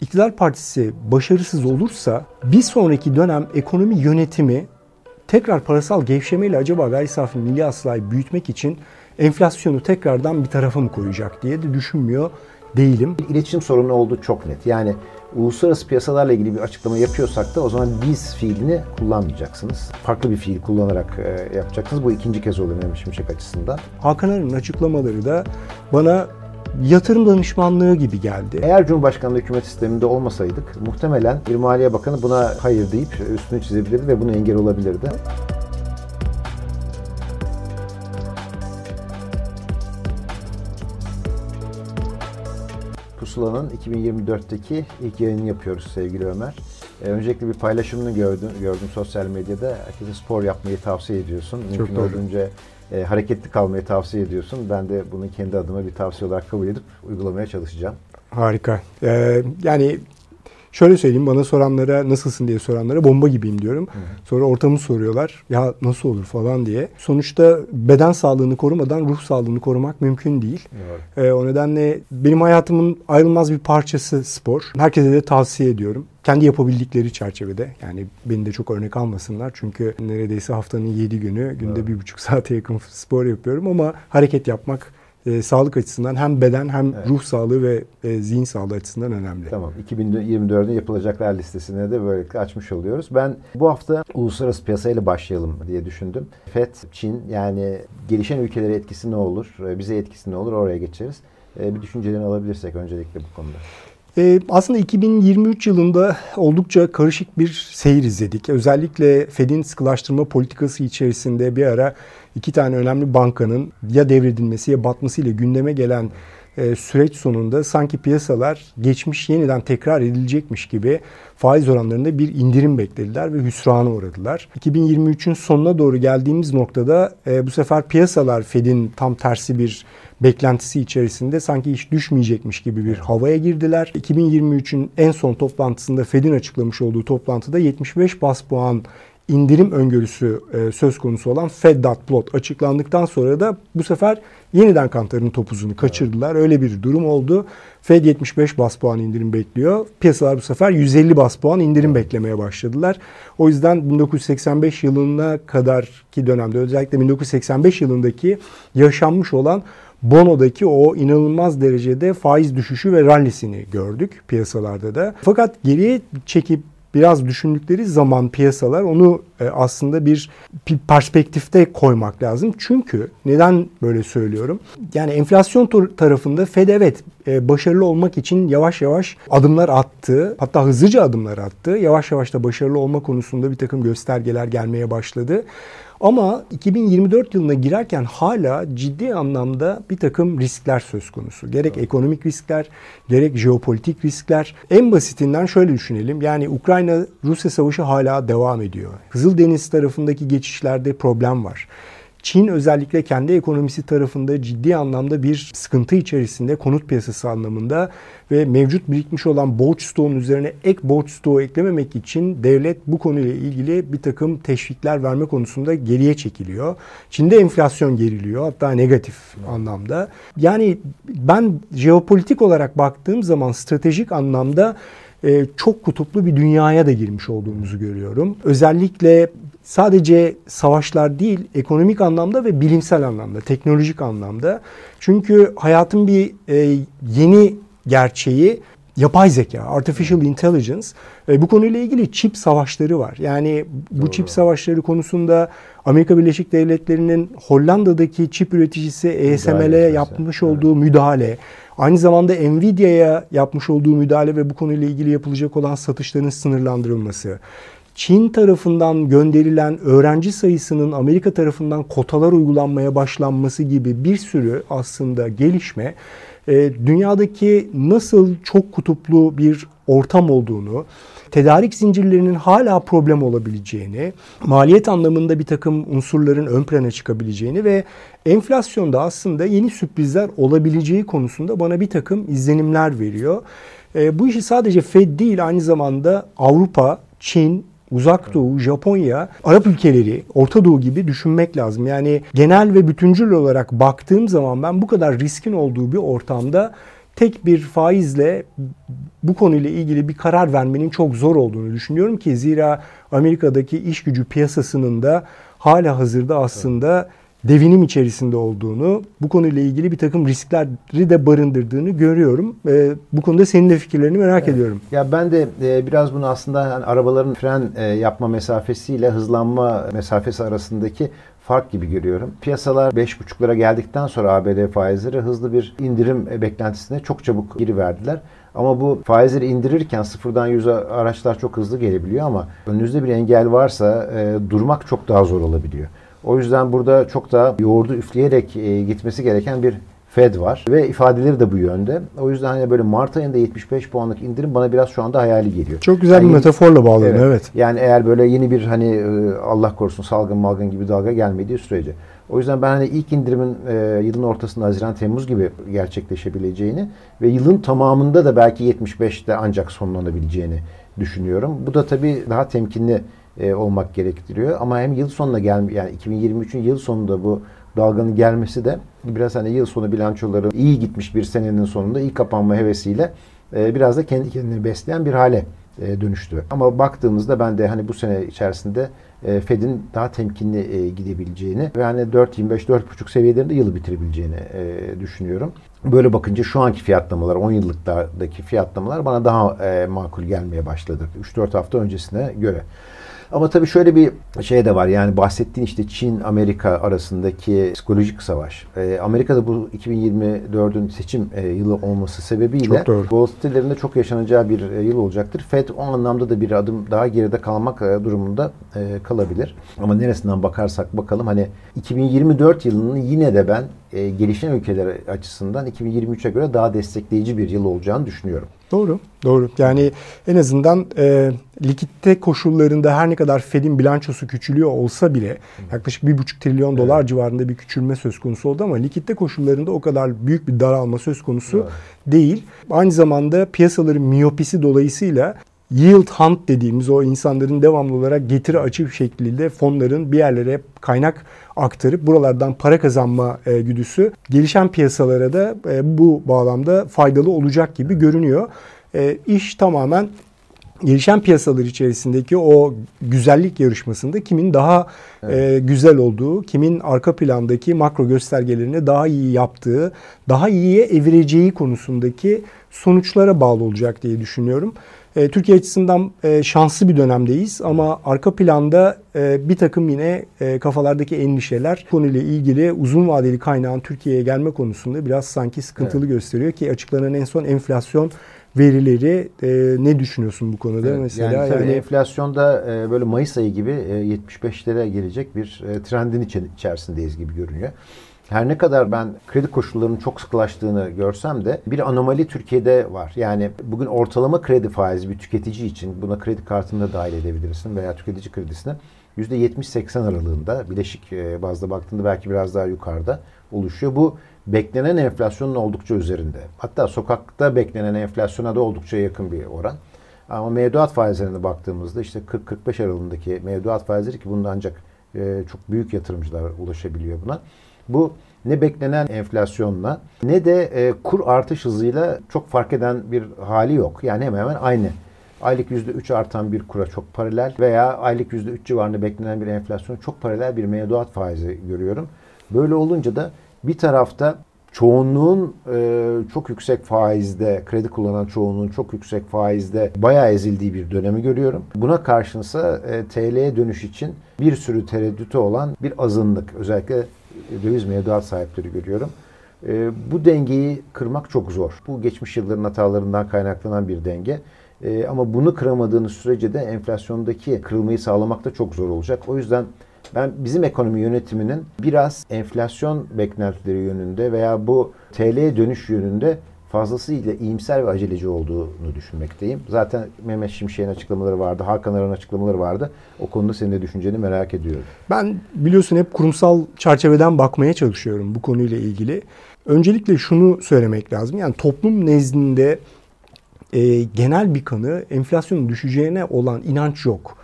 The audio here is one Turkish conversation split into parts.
İktidar partisi başarısız olursa bir sonraki dönem ekonomi yönetimi tekrar parasal gevşemeyle acaba gayri safi milli hasılayı büyütmek için enflasyonu tekrardan bir tarafa mı koyacak diye de düşünmüyor değilim. İletişim sorunu olduğu çok net. Yani uluslararası piyasalarla ilgili bir açıklama yapıyorsak da o zaman biz fiilini kullanmayacaksınız. Farklı bir fiil kullanarak e, yapacaksınız. Bu ikinci kez oluyor Mehmet Şimşek açısından. Hakan Arı'nın açıklamaları da bana yatırım danışmanlığı gibi geldi. Eğer Cumhurbaşkanlığı hükümet sisteminde olmasaydık muhtemelen bir Maliye Bakanı buna hayır deyip üstünü çizebilirdi ve buna engel olabilirdi. Pusula'nın 2024'teki ilk yayını yapıyoruz sevgili Ömer. Ee, öncelikle bir paylaşımını gördüm, gördüm sosyal medyada. Herkese spor yapmayı tavsiye ediyorsun. Çok Mümkün doğru. olduğunca e, hareketli kalmayı tavsiye ediyorsun. Ben de bunu kendi adıma bir tavsiye olarak kabul edip uygulamaya çalışacağım. Harika. Ee, yani şöyle söyleyeyim bana soranlara nasılsın diye soranlara bomba gibiyim diyorum. Sonra ortamı soruyorlar. Ya nasıl olur falan diye. Sonuçta beden sağlığını korumadan ruh sağlığını korumak mümkün değil. Doğru. Ee, o nedenle benim hayatımın ayrılmaz bir parçası spor. Herkese de tavsiye ediyorum. Kendi yapabildikleri çerçevede. Yani beni de çok örnek almasınlar. Çünkü neredeyse haftanın 7 günü günde Evet. bir buçuk saate yakın spor yapıyorum. Ama hareket yapmak e, sağlık açısından hem beden hem Evet. ruh sağlığı ve e, zihin sağlığı açısından önemli. Tamam. 2024'ün yapılacaklar listesine de böylelikle açmış oluyoruz. Ben bu hafta uluslararası piyasayla başlayalım diye düşündüm. FED, Çin yani gelişen ülkelere etkisi ne olur? e, Bize etkisi ne olur? Oraya geçeriz. E, Bir düşüncelerini alabilirsek öncelikle bu konuda. Ee, aslında 2023 yılında oldukça karışık bir seyir izledik. Özellikle Fed'in sıkılaştırma politikası içerisinde bir ara iki tane önemli bankanın ya devredilmesi ya batmasıyla gündeme gelen e, süreç sonunda sanki piyasalar geçmiş yeniden tekrar edilecekmiş gibi faiz oranlarında bir indirim beklediler ve hüsrana uğradılar. 2023'ün sonuna doğru geldiğimiz noktada e, bu sefer piyasalar Fed'in tam tersi bir beklentisi içerisinde sanki hiç düşmeyecekmiş gibi bir havaya girdiler. 2023'ün en son toplantısında Fed'in açıklamış olduğu toplantıda 75 bas puan indirim öngörüsü e, söz konusu olan Fed.plot açıklandıktan sonra da bu sefer yeniden kantarın topuzunu kaçırdılar. Öyle bir durum oldu. Fed 75 bas puan indirim bekliyor. Piyasalar bu sefer 150 bas puan indirim beklemeye başladılar. O yüzden 1985 yılına kadar ki dönemde özellikle 1985 yılındaki yaşanmış olan Bono'daki o inanılmaz derecede faiz düşüşü ve rallisini gördük piyasalarda da. Fakat geriye çekip biraz düşündükleri zaman piyasalar onu e, aslında bir perspektifte koymak lazım. Çünkü neden böyle söylüyorum? Yani enflasyon tar- tarafında Fed evet e, başarılı olmak için yavaş yavaş adımlar attı. Hatta hızlıca adımlar attı. Yavaş yavaş da başarılı olma konusunda bir takım göstergeler gelmeye başladı. Ama 2024 yılına girerken hala ciddi anlamda bir takım riskler söz konusu. Gerek ekonomik riskler, gerek jeopolitik riskler. En basitinden şöyle düşünelim. Yani Ukrayna-Rusya savaşı hala devam ediyor. Kızıldeniz tarafındaki geçişlerde problem var. Çin özellikle kendi ekonomisi tarafında ciddi anlamda bir sıkıntı içerisinde konut piyasası anlamında ve mevcut birikmiş olan borç stoğunun üzerine ek borç stoğu eklememek için devlet bu konuyla ilgili bir takım teşvikler verme konusunda geriye çekiliyor. Çin'de enflasyon geriliyor hatta negatif anlamda. Yani ben jeopolitik olarak baktığım zaman stratejik anlamda e, çok kutuplu bir dünyaya da girmiş olduğumuzu görüyorum. Özellikle sadece savaşlar değil, ekonomik anlamda ve bilimsel anlamda, teknolojik anlamda. Çünkü hayatın bir e, yeni gerçeği yapay zeka, artificial intelligence. E, bu konuyla ilgili çip savaşları var. Yani bu Doğru. çip savaşları konusunda Amerika Birleşik Devletleri'nin Hollanda'daki çip üreticisi ESML'e yapmış evet. olduğu müdahale, aynı zamanda Nvidia'ya yapmış olduğu müdahale ve bu konuyla ilgili yapılacak olan satışların sınırlandırılması, Çin tarafından gönderilen öğrenci sayısının Amerika tarafından kotalar uygulanmaya başlanması gibi bir sürü aslında gelişme e, dünyadaki nasıl çok kutuplu bir ortam olduğunu, tedarik zincirlerinin hala problem olabileceğini, maliyet anlamında bir takım unsurların ön plana çıkabileceğini ve enflasyonda aslında yeni sürprizler olabileceği konusunda bana bir takım izlenimler veriyor. E, bu işi sadece Fed değil aynı zamanda Avrupa, Çin, Uzak Doğu, Japonya, Arap ülkeleri, Orta Doğu gibi düşünmek lazım. Yani genel ve bütüncül olarak baktığım zaman ben bu kadar riskin olduğu bir ortamda tek bir faizle bu konuyla ilgili bir karar vermenin çok zor olduğunu düşünüyorum ki zira Amerika'daki iş gücü piyasasının da hala hazırda aslında evet devinim içerisinde olduğunu, bu konuyla ilgili bir takım riskleri de barındırdığını görüyorum. E, bu konuda senin de fikirlerini merak evet. ediyorum. Ya ben de e, biraz bunu aslında yani arabaların fren e, yapma mesafesiyle hızlanma mesafesi arasındaki fark gibi görüyorum. Piyasalar 5.5'lara geldikten sonra ABD faizleri hızlı bir indirim e, beklentisine çok çabuk giriverdiler. Ama bu faizleri indirirken sıfırdan yüze araçlar çok hızlı gelebiliyor ama önünüzde bir engel varsa e, durmak çok daha zor olabiliyor. O yüzden burada çok da yoğurdu üfleyerek e, gitmesi gereken bir Fed var ve ifadeleri de bu yönde. O yüzden hani böyle Mart ayında 75 puanlık indirim bana biraz şu anda hayali geliyor. Çok güzel yani bir metaforla bağladın evet. evet. Yani eğer böyle yeni bir hani e, Allah korusun salgın malgın gibi dalga gelmediği sürece. O yüzden ben hani ilk indirimin e, yılın ortasında Haziran Temmuz gibi gerçekleşebileceğini ve yılın tamamında da belki 75'te ancak sonlanabileceğini düşünüyorum. Bu da tabii daha temkinli e, olmak gerektiriyor. Ama hem yıl sonuna gel yani 2023'ün yıl sonunda bu dalganın gelmesi de biraz hani yıl sonu bilançoları iyi gitmiş bir senenin sonunda iyi kapanma hevesiyle e, biraz da kendi kendini besleyen bir hale e, dönüştü. Ama baktığımızda ben de hani bu sene içerisinde e, Fed'in daha temkinli e, gidebileceğini ve hani 4.25-4.5 seviyelerinde yılı bitirebileceğini e, düşünüyorum. Böyle bakınca şu anki fiyatlamalar, 10 yıllıktaki fiyatlamalar bana daha e, makul gelmeye başladı. 3-4 hafta öncesine göre. Ama tabii şöyle bir şey de var. Yani bahsettiğin işte Çin Amerika arasındaki psikolojik savaş. E, Amerika'da bu 2024'ün seçim e, yılı olması sebebiyle volatilitelerinde çok yaşanacağı bir e, yıl olacaktır. Fed o anlamda da bir adım daha geride kalmak e, durumunda e, kalabilir. Ama neresinden bakarsak bakalım hani 2024 yılının yine de ben e, gelişen ülkeler açısından 2023'e göre daha destekleyici bir yıl olacağını düşünüyorum. Doğru, doğru. Yani en azından e, likitte koşullarında her ne kadar Fed'in bilançosu küçülüyor olsa bile yaklaşık 1,5 trilyon dolar evet. civarında bir küçülme söz konusu oldu ama likitte koşullarında o kadar büyük bir daralma söz konusu evet. değil. Aynı zamanda piyasaların miyopisi dolayısıyla yield hunt dediğimiz o insanların devamlı olarak getiri açık şekilde fonların bir yerlere kaynak aktarıp buralardan para kazanma e, güdüsü gelişen piyasalara da e, bu bağlamda faydalı olacak gibi görünüyor. E, iş tamamen gelişen piyasalar içerisindeki o güzellik yarışmasında kimin daha evet. e, güzel olduğu, kimin arka plandaki makro göstergelerini daha iyi yaptığı, daha iyiye evireceği konusundaki sonuçlara bağlı olacak diye düşünüyorum. E, Türkiye açısından e, şanslı bir dönemdeyiz ama arka planda e, bir takım yine e, kafalardaki endişeler konuyla ilgili uzun vadeli kaynağın Türkiye'ye gelme konusunda biraz sanki sıkıntılı evet. gösteriyor ki açıklanan en son enflasyon verileri e, ne düşünüyorsun bu konuda evet, mesela? Yani, yani enflasyonda e, böyle Mayıs ayı gibi e, 75'lere gelecek bir e, trendin içerisindeyiz gibi görünüyor. Her ne kadar ben kredi koşullarının çok sıkılaştığını görsem de bir anomali Türkiye'de var. Yani bugün ortalama kredi faizi bir tüketici için buna kredi kartını da dahil edebilirsin veya tüketici kredisine %70-80 aralığında bileşik e, bazda baktığında belki biraz daha yukarıda oluşuyor. Bu beklenen enflasyonun oldukça üzerinde. Hatta sokakta beklenen enflasyona da oldukça yakın bir oran. Ama mevduat faizlerine baktığımızda işte 40-45 aralığındaki mevduat faizleri ki bunda ancak e, çok büyük yatırımcılar ulaşabiliyor buna. Bu ne beklenen enflasyonla ne de e, kur artış hızıyla çok fark eden bir hali yok. Yani hemen hemen aynı. Aylık %3 artan bir kura çok paralel veya aylık %3 civarında beklenen bir enflasyon çok paralel bir mevduat faizi görüyorum. Böyle olunca da bir tarafta çoğunluğun e, çok yüksek faizde, kredi kullanan çoğunluğun çok yüksek faizde bayağı ezildiği bir dönemi görüyorum. Buna karşınsa e, TL'ye dönüş için bir sürü tereddütü olan bir azınlık. Özellikle döviz mevduat sahipleri görüyorum. E, bu dengeyi kırmak çok zor. Bu geçmiş yılların hatalarından kaynaklanan bir denge. E, ama bunu kıramadığınız sürece de enflasyondaki kırılmayı sağlamak da çok zor olacak. O yüzden ben bizim ekonomi yönetiminin biraz enflasyon beklentileri yönünde veya bu TL'ye dönüş yönünde fazlasıyla iyimser ve aceleci olduğunu düşünmekteyim. Zaten Mehmet Şimşek'in açıklamaları vardı, Hakan Aran'ın açıklamaları vardı. O konuda senin de düşünceni merak ediyorum. Ben biliyorsun hep kurumsal çerçeveden bakmaya çalışıyorum bu konuyla ilgili. Öncelikle şunu söylemek lazım. Yani toplum nezdinde e, genel bir kanı enflasyonun düşeceğine olan inanç yok.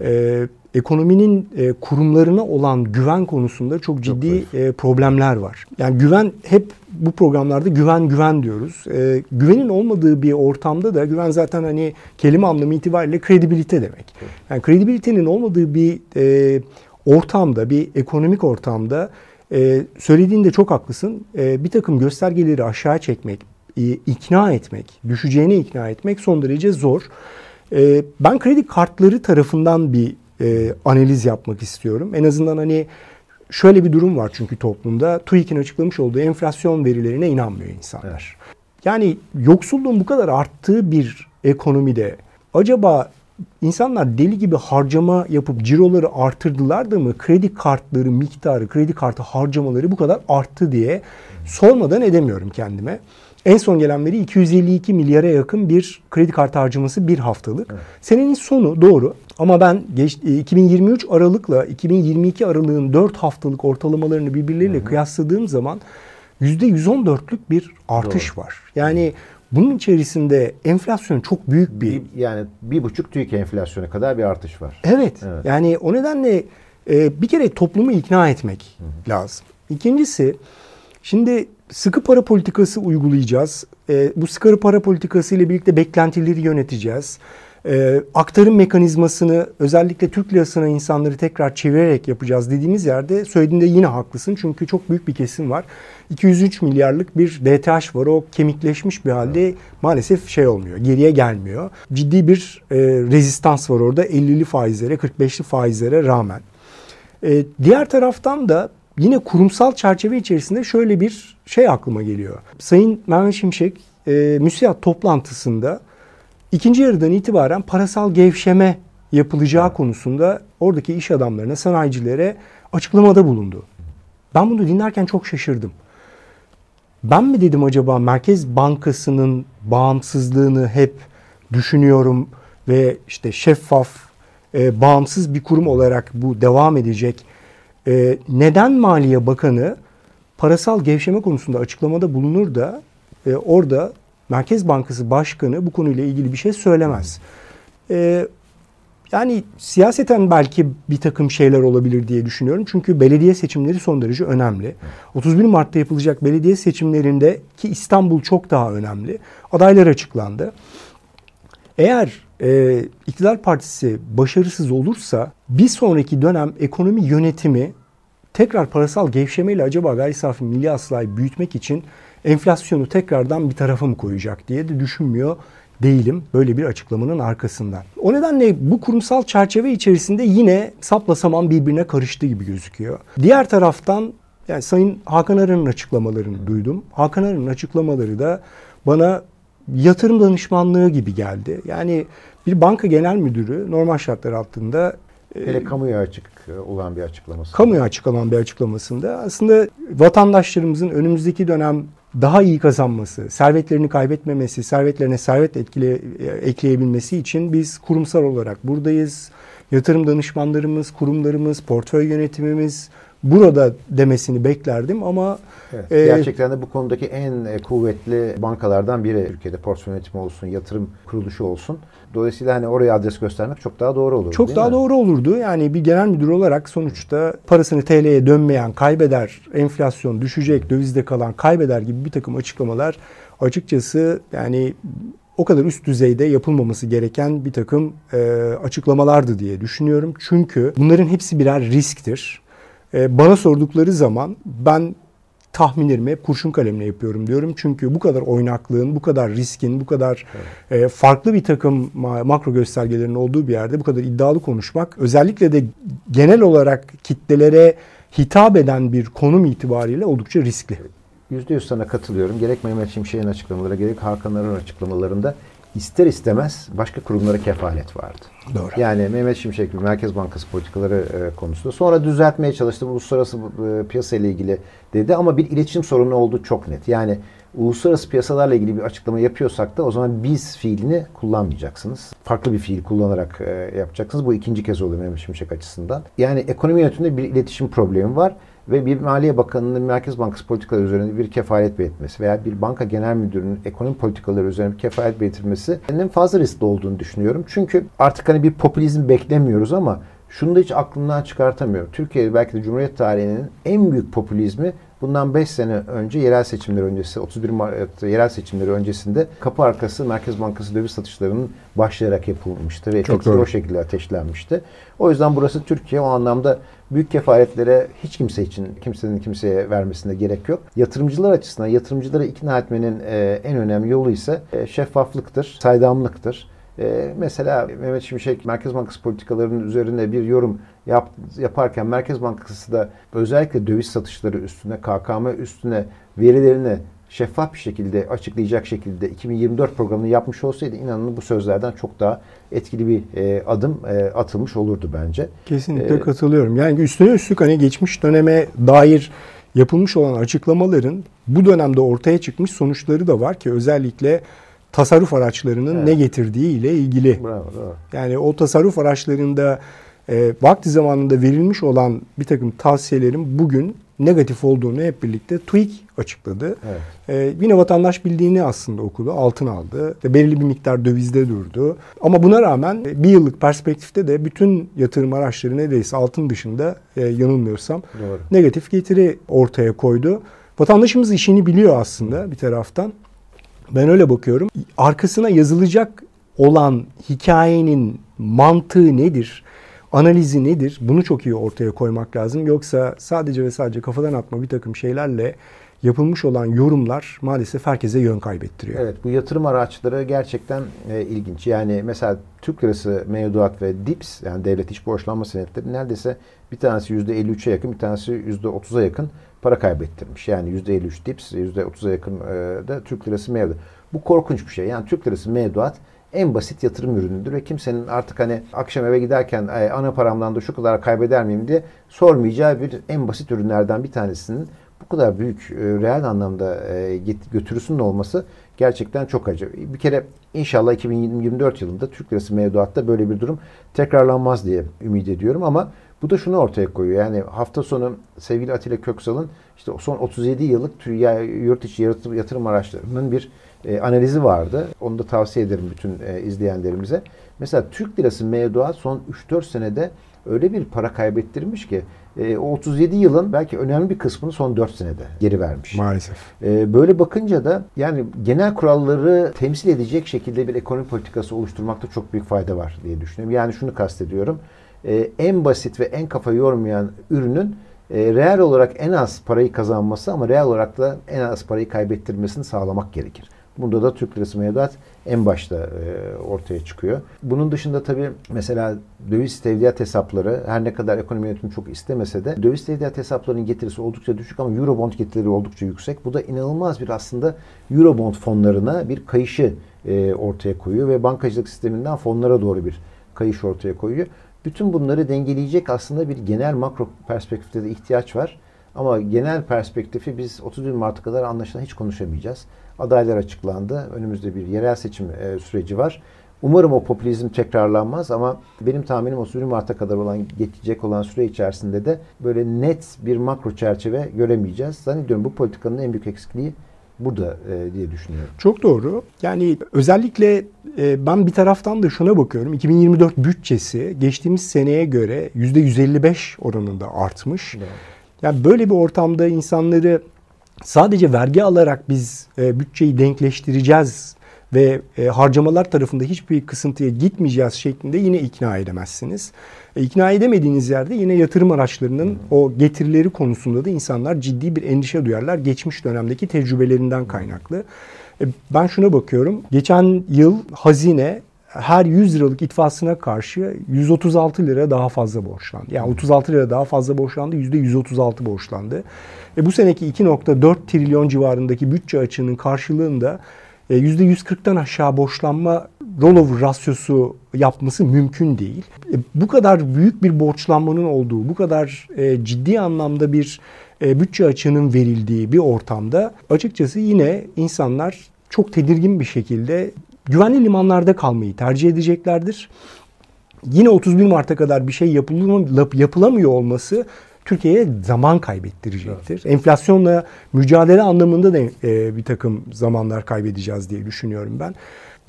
E, ekonominin e, kurumlarına olan güven konusunda çok ciddi e, problemler var. Yani güven hep bu programlarda güven güven diyoruz. E, güvenin olmadığı bir ortamda da güven zaten hani kelime anlamı itibariyle kredibilite demek. Yani kredibilitenin olmadığı bir e, ortamda, bir ekonomik ortamda e, söylediğinde çok haklısın. E, bir takım göstergeleri aşağı çekmek, e, ikna etmek, düşeceğine ikna etmek son derece zor. E, ben kredi kartları tarafından bir e, analiz yapmak istiyorum. En azından hani şöyle bir durum var çünkü toplumda TÜİK'in açıklamış olduğu enflasyon verilerine inanmıyor insanlar. Evet. Yani yoksulluğun bu kadar arttığı bir ekonomide acaba insanlar deli gibi harcama yapıp ciroları artırdılar da mı kredi kartları miktarı, kredi kartı harcamaları bu kadar arttı diye sormadan edemiyorum kendime. En son gelen veri 252 milyara yakın bir kredi kartı harcaması bir haftalık. Evet. Senenin sonu doğru ama ben geç, 2023 e, Aralık'la 2022 Aralık'ın 4 haftalık ortalamalarını birbirleriyle Hı-hı. kıyasladığım zaman %114'lük bir artış doğru. var. Yani bunun içerisinde enflasyon çok büyük bir... bir yani bir buçuk TÜİK enflasyonu kadar bir artış var. Evet. evet. Yani o nedenle e, bir kere toplumu ikna etmek Hı-hı. lazım. İkincisi şimdi sıkı para politikası uygulayacağız. E, bu sıkı para politikası ile birlikte beklentileri yöneteceğiz. E, aktarım mekanizmasını özellikle Türk lirasına insanları tekrar çevirerek yapacağız dediğimiz yerde söylediğinde yine haklısın. Çünkü çok büyük bir kesim var. 203 milyarlık bir DTH var. O kemikleşmiş bir halde maalesef şey olmuyor. Geriye gelmiyor. Ciddi bir e, rezistans var orada 50'li faizlere 45'li faizlere rağmen. E, diğer taraftan da yine kurumsal çerçeve içerisinde şöyle bir şey aklıma geliyor. Sayın Mehmet Şimşek e, müsiyat toplantısında ikinci yarıdan itibaren parasal gevşeme yapılacağı konusunda oradaki iş adamlarına, sanayicilere açıklamada bulundu. Ben bunu dinlerken çok şaşırdım. Ben mi dedim acaba Merkez Bankası'nın bağımsızlığını hep düşünüyorum ve işte şeffaf, e, bağımsız bir kurum olarak bu devam edecek e, neden Maliye Bakanı parasal gevşeme konusunda açıklamada bulunur da e, orada Merkez Bankası Başkanı bu konuyla ilgili bir şey söylemez. E, yani siyaseten belki bir takım şeyler olabilir diye düşünüyorum. Çünkü belediye seçimleri son derece önemli. 31 Mart'ta yapılacak belediye seçimlerinde ki İstanbul çok daha önemli. Adaylar açıklandı. Eğer e, iktidar partisi başarısız olursa bir sonraki dönem ekonomi yönetimi tekrar parasal gevşemeyle acaba gayri safi milli hasılayı büyütmek için enflasyonu tekrardan bir tarafa mı koyacak diye de düşünmüyor değilim böyle bir açıklamanın arkasından. O nedenle bu kurumsal çerçeve içerisinde yine sapla saman birbirine karıştı gibi gözüküyor. Diğer taraftan yani Sayın Hakan Aran'ın açıklamalarını duydum. Hakan Aran'ın açıklamaları da bana yatırım danışmanlığı gibi geldi. Yani bir banka genel müdürü normal şartlar altında Hele kamuya açık olan bir açıklaması. Kamuya açık olan bir açıklamasında aslında vatandaşlarımızın önümüzdeki dönem daha iyi kazanması, servetlerini kaybetmemesi, servetlerine servet etkile, ekleyebilmesi için biz kurumsal olarak buradayız. Yatırım danışmanlarımız, kurumlarımız, portföy yönetimimiz burada demesini beklerdim ama evet, e, gerçekten de bu konudaki en e, kuvvetli bankalardan biri Türkiye'de portföy yönetimi olsun, yatırım kuruluşu olsun. Dolayısıyla hani oraya adres göstermek çok daha doğru olur. Çok daha mi? doğru olurdu. Yani bir genel müdür olarak sonuçta parasını TL'ye dönmeyen kaybeder, enflasyon düşecek, dövizde kalan kaybeder gibi bir takım açıklamalar açıkçası yani o kadar üst düzeyde yapılmaması gereken bir takım e, açıklamalardı diye düşünüyorum. Çünkü bunların hepsi birer risktir. E, bana sordukları zaman ben tahminlerimi hep kurşun kalemle yapıyorum diyorum. Çünkü bu kadar oynaklığın, bu kadar riskin, bu kadar evet. e, farklı bir takım makro göstergelerin olduğu bir yerde bu kadar iddialı konuşmak özellikle de genel olarak kitlelere hitap eden bir konum itibariyle oldukça riskli. Yüzde yüz sana katılıyorum. Gerek Mehmet Şimşek'in açıklamaları, gerek Hakan Arın açıklamalarında ister istemez başka kurumlara kefalet vardı. Doğru. Yani Mehmet Şimşek Merkez Bankası politikaları e, konusunda. Sonra düzeltmeye çalıştı. Uluslararası e, piyasa ile ilgili dedi ama bir iletişim sorunu oldu çok net. Yani uluslararası piyasalarla ilgili bir açıklama yapıyorsak da o zaman biz fiilini kullanmayacaksınız. Farklı bir fiil kullanarak e, yapacaksınız. Bu ikinci kez oluyor Mehmet Şimşek açısından. Yani ekonomi yönetiminde bir iletişim problemi var ve bir Maliye Bakanı'nın Merkez Bankası politikaları üzerinde bir kefalet belirtmesi veya bir banka genel müdürünün ekonomi politikaları üzerinde bir kefalet belirtilmesinin fazla riskli olduğunu düşünüyorum. Çünkü artık hani bir popülizm beklemiyoruz ama şunu da hiç aklımdan çıkartamıyorum. Türkiye belki de Cumhuriyet tarihinin en büyük popülizmi Bundan 5 sene önce yerel seçimler öncesi 31 Mart yerel seçimleri öncesinde kapı arkası Merkez Bankası döviz satışlarının başlayarak yapılmıştı ve efekti o şekilde ateşlenmişti. O yüzden burası Türkiye o anlamda büyük kefaretlere hiç kimse için kimsenin kimseye vermesine gerek yok. Yatırımcılar açısından yatırımcıları ikna etmenin e, en önemli yolu ise e, şeffaflıktır, saydamlıktır. E, mesela Mehmet Şimşek Merkez Bankası politikalarının üzerine bir yorum yap, yaparken Merkez Bankası da özellikle döviz satışları üstüne, KKM üstüne verilerini şeffaf bir şekilde açıklayacak şekilde 2024 programını yapmış olsaydı inanın bu sözlerden çok daha etkili bir e, adım e, atılmış olurdu bence. Kesinlikle ee, katılıyorum. Yani üstüne üstlük hani geçmiş döneme dair yapılmış olan açıklamaların bu dönemde ortaya çıkmış sonuçları da var ki özellikle tasarruf araçlarının evet. ne getirdiği ile ilgili. Bravo, bravo. Yani o tasarruf araçlarında e, vakti zamanında verilmiş olan bir takım tavsiyelerin bugün negatif olduğunu hep birlikte TÜİK açıkladı. Evet. Ee, yine vatandaş bildiğini aslında okudu, altın aldı. ve Belirli bir miktar dövizde durdu. Ama buna rağmen bir yıllık perspektifte de bütün yatırım araçları neredeyse altın dışında e, yanılmıyorsam Doğru. negatif getiri ortaya koydu. Vatandaşımız işini biliyor aslında bir taraftan. Ben öyle bakıyorum. Arkasına yazılacak olan hikayenin mantığı nedir? Analizi nedir? Bunu çok iyi ortaya koymak lazım. Yoksa sadece ve sadece kafadan atma bir takım şeylerle yapılmış olan yorumlar maalesef herkese yön kaybettiriyor. Evet bu yatırım araçları gerçekten e, ilginç. Yani mesela Türk lirası mevduat ve DIPS yani devlet iç borçlanma senetleri neredeyse bir tanesi %53'e yakın bir tanesi %30'a yakın para kaybettirmiş. Yani %53 DIPS %30'a yakın e, da Türk lirası mevduat. Bu korkunç bir şey. Yani Türk lirası mevduat en basit yatırım ürünüdür ve kimsenin artık hani akşam eve giderken ana paramdan da şu kadar kaybeder miyim diye sormayacağı bir en basit ürünlerden bir tanesinin bu kadar büyük e, reel anlamda e, götürüsünün olması gerçekten çok acı. Bir kere inşallah 2024 yılında Türk lirası mevduatta böyle bir durum tekrarlanmaz diye ümit ediyorum ama bu da şunu ortaya koyuyor. Yani hafta sonu sevgili Atilla Köksal'ın işte son 37 yıllık yurt içi yatırım araçlarının bir e, analizi vardı. Onu da tavsiye ederim bütün e, izleyenlerimize. Mesela Türk lirası mevduat son 3-4 senede öyle bir para kaybettirmiş ki e, o 37 yılın belki önemli bir kısmını son 4 senede geri vermiş. Maalesef. E, böyle bakınca da yani genel kuralları temsil edecek şekilde bir ekonomi politikası oluşturmakta çok büyük fayda var diye düşünüyorum. Yani şunu kastediyorum. E, en basit ve en kafa yormayan ürünün e, reel olarak en az parayı kazanması ama reel olarak da en az parayı kaybettirmesini sağlamak gerekir. Bunda da Türk lirası mevduat en başta e, ortaya çıkıyor. Bunun dışında tabii mesela döviz tevdiat hesapları her ne kadar ekonomi yönetimi çok istemese de döviz tevdiat hesaplarının getirisi oldukça düşük ama Eurobond getirileri oldukça yüksek. Bu da inanılmaz bir aslında Eurobond fonlarına bir kayışı e, ortaya koyuyor ve bankacılık sisteminden fonlara doğru bir kayış ortaya koyuyor. Bütün bunları dengeleyecek aslında bir genel makro perspektifte de ihtiyaç var. Ama genel perspektifi biz 31 Mart'a kadar anlaşılan hiç konuşamayacağız. Adaylar açıklandı. Önümüzde bir yerel seçim e, süreci var. Umarım o popülizm tekrarlanmaz ama benim tahminim 31 Mart'a kadar olan geçecek olan süre içerisinde de böyle net bir makro çerçeve göremeyeceğiz. Zannediyorum bu politikanın en büyük eksikliği burada e, diye düşünüyorum. Çok doğru. Yani özellikle e, ben bir taraftan da şuna bakıyorum. 2024 bütçesi geçtiğimiz seneye göre %155 oranında artmış. Evet. Yani böyle bir ortamda insanları sadece vergi alarak biz e, bütçeyi denkleştireceğiz ve e, harcamalar tarafında hiçbir kısıntıya gitmeyeceğiz şeklinde yine ikna edemezsiniz. E, ikna edemediğiniz yerde yine yatırım araçlarının o getirileri konusunda da insanlar ciddi bir endişe duyarlar geçmiş dönemdeki tecrübelerinden kaynaklı. E, ben şuna bakıyorum. Geçen yıl hazine her 100 liralık itfasına karşı 136 lira daha fazla borçlandı. Yani 36 lira daha fazla borçlandı, %136 borçlandı. E bu seneki 2.4 trilyon civarındaki bütçe açığının karşılığında %140'tan e, aşağı borçlanma rollover rasyosu yapması mümkün değil. E, bu kadar büyük bir borçlanmanın olduğu, bu kadar e, ciddi anlamda bir bütçe açığının verildiği bir ortamda açıkçası yine insanlar çok tedirgin bir şekilde güvenli limanlarda kalmayı tercih edeceklerdir. Yine 31 Mart'a kadar bir şey yapılamıyor olması Türkiye'ye zaman kaybettirecektir. Evet. Enflasyonla mücadele anlamında da e, bir takım zamanlar kaybedeceğiz diye düşünüyorum ben.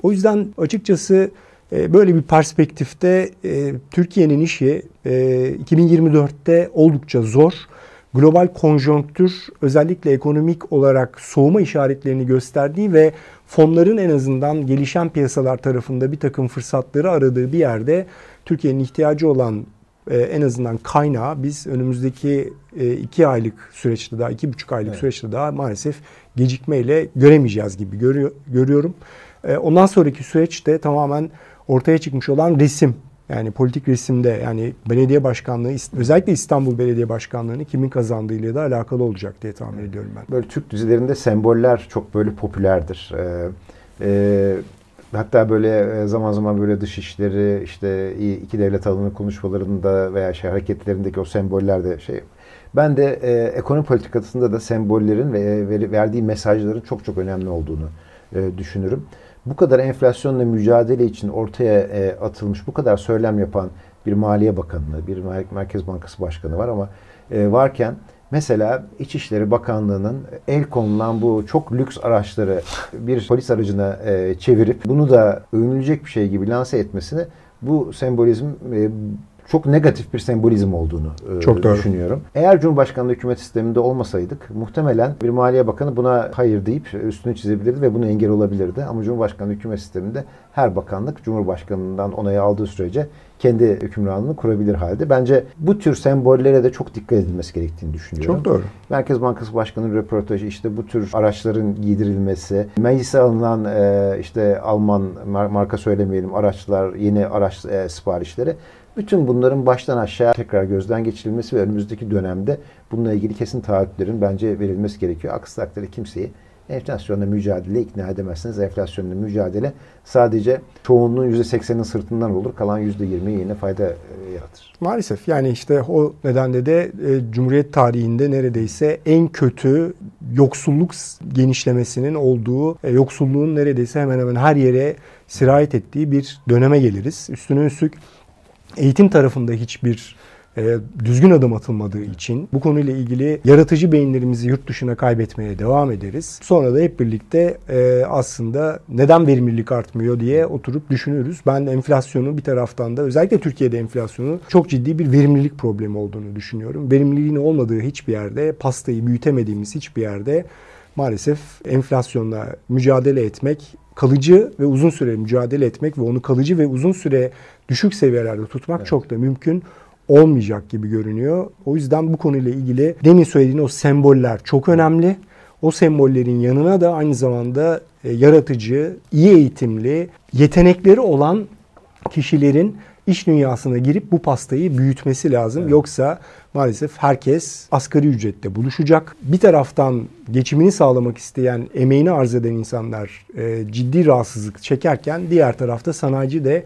O yüzden açıkçası e, böyle bir perspektifte e, Türkiye'nin işi e, 2024'te oldukça zor. global konjonktür özellikle ekonomik olarak soğuma işaretlerini gösterdiği ve fonların en azından gelişen piyasalar tarafında bir takım fırsatları aradığı bir yerde Türkiye'nin ihtiyacı olan e, en azından kaynağı biz önümüzdeki e, iki aylık süreçte daha, iki buçuk aylık evet. süreçte daha maalesef gecikmeyle göremeyeceğiz gibi görüyor, görüyorum. E, ondan sonraki süreçte tamamen ortaya çıkmış olan resim yani politik resimde yani belediye başkanlığı özellikle İstanbul Belediye Başkanlığı'nı kimin kazandığıyla da alakalı olacak diye tahmin ediyorum ben. Böyle Türk dizilerinde semboller çok böyle popülerdir. Ee, e, hatta böyle e, zaman zaman böyle dış işleri işte iki devlet adını konuşmalarında veya şey hareketlerindeki o semboller de şey ben de e, ekonomi politikasında da sembollerin ve e, verdiği mesajların çok çok önemli olduğunu e, düşünürüm. Bu kadar enflasyonla mücadele için ortaya e, atılmış, bu kadar söylem yapan bir Maliye Bakanı, bir Merkez Bankası Başkanı var ama e, varken mesela İçişleri Bakanlığı'nın el konulan bu çok lüks araçları bir polis aracına e, çevirip bunu da övünülecek bir şey gibi lanse etmesini bu sembolizm e, çok negatif bir sembolizm olduğunu e, çok doğru. düşünüyorum. Eğer Cumhurbaşkanlığı hükümet sisteminde olmasaydık muhtemelen bir Maliye Bakanı buna hayır deyip üstünü çizebilirdi ve bunu engel olabilirdi. Ama Cumhurbaşkanlığı hükümet sisteminde her bakanlık Cumhurbaşkanı'ndan onayı aldığı sürece kendi hükümranlığını kurabilir halde. Bence bu tür sembollere de çok dikkat edilmesi gerektiğini düşünüyorum. Çok doğru. Merkez Bankası Başkanı'nın röportajı işte bu tür araçların giydirilmesi, meclise alınan e, işte Alman marka söylemeyelim araçlar, yeni araç e, siparişleri bütün bunların baştan aşağı tekrar gözden geçirilmesi ve önümüzdeki dönemde bununla ilgili kesin taahhütlerin bence verilmesi gerekiyor. Aksi takdirde kimseyi enflasyonla mücadele ikna edemezsiniz. Enflasyonla mücadele sadece çoğunluğun %80'inin sırtından olur. Kalan %20'ye yine fayda e, yaratır. Maalesef yani işte o nedenle de e, Cumhuriyet tarihinde neredeyse en kötü yoksulluk genişlemesinin olduğu, e, yoksulluğun neredeyse hemen hemen her yere sirayet ettiği bir döneme geliriz. Üstüne üstlük eğitim tarafında hiçbir e, düzgün adım atılmadığı için bu konuyla ilgili yaratıcı beyinlerimizi yurt dışına kaybetmeye devam ederiz. Sonra da hep birlikte e, aslında neden verimlilik artmıyor diye oturup düşünürüz. Ben enflasyonu bir taraftan da özellikle Türkiye'de enflasyonu çok ciddi bir verimlilik problemi olduğunu düşünüyorum. Verimliliğin olmadığı hiçbir yerde, pastayı büyütemediğimiz hiçbir yerde maalesef enflasyonla mücadele etmek kalıcı ve uzun süre mücadele etmek ve onu kalıcı ve uzun süre düşük seviyelerde tutmak evet. çok da mümkün olmayacak gibi görünüyor. O yüzden bu konuyla ilgili demin söylediğin o semboller çok önemli. O sembollerin yanına da aynı zamanda e, yaratıcı, iyi eğitimli, yetenekleri olan kişilerin iş dünyasına girip bu pastayı büyütmesi lazım. Evet. Yoksa maalesef herkes asgari ücrette buluşacak. Bir taraftan geçimini sağlamak isteyen, emeğini arz eden insanlar e, ciddi rahatsızlık çekerken diğer tarafta sanayici de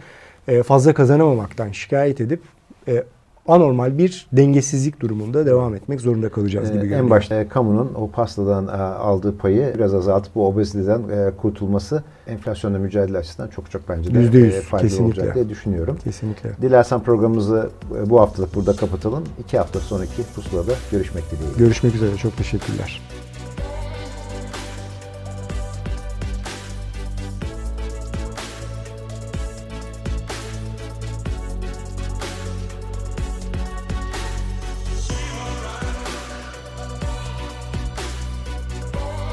e, fazla kazanamamaktan şikayet edip e, anormal bir dengesizlik durumunda devam etmek zorunda kalacağız gibi ee, görünüyor. En başta kamunun o pastadan e, aldığı payı biraz azaltıp bu obeziteden e, kurtulması enflasyonla mücadele açısından çok çok bence de %100, e, faydalı kesinlikle. olacak diye düşünüyorum. Kesinlikle. Dilersen programımızı bu haftalık burada kapatalım. İki hafta sonraki pusulada görüşmek dileğiyle. Görüşmek üzere. Çok teşekkürler.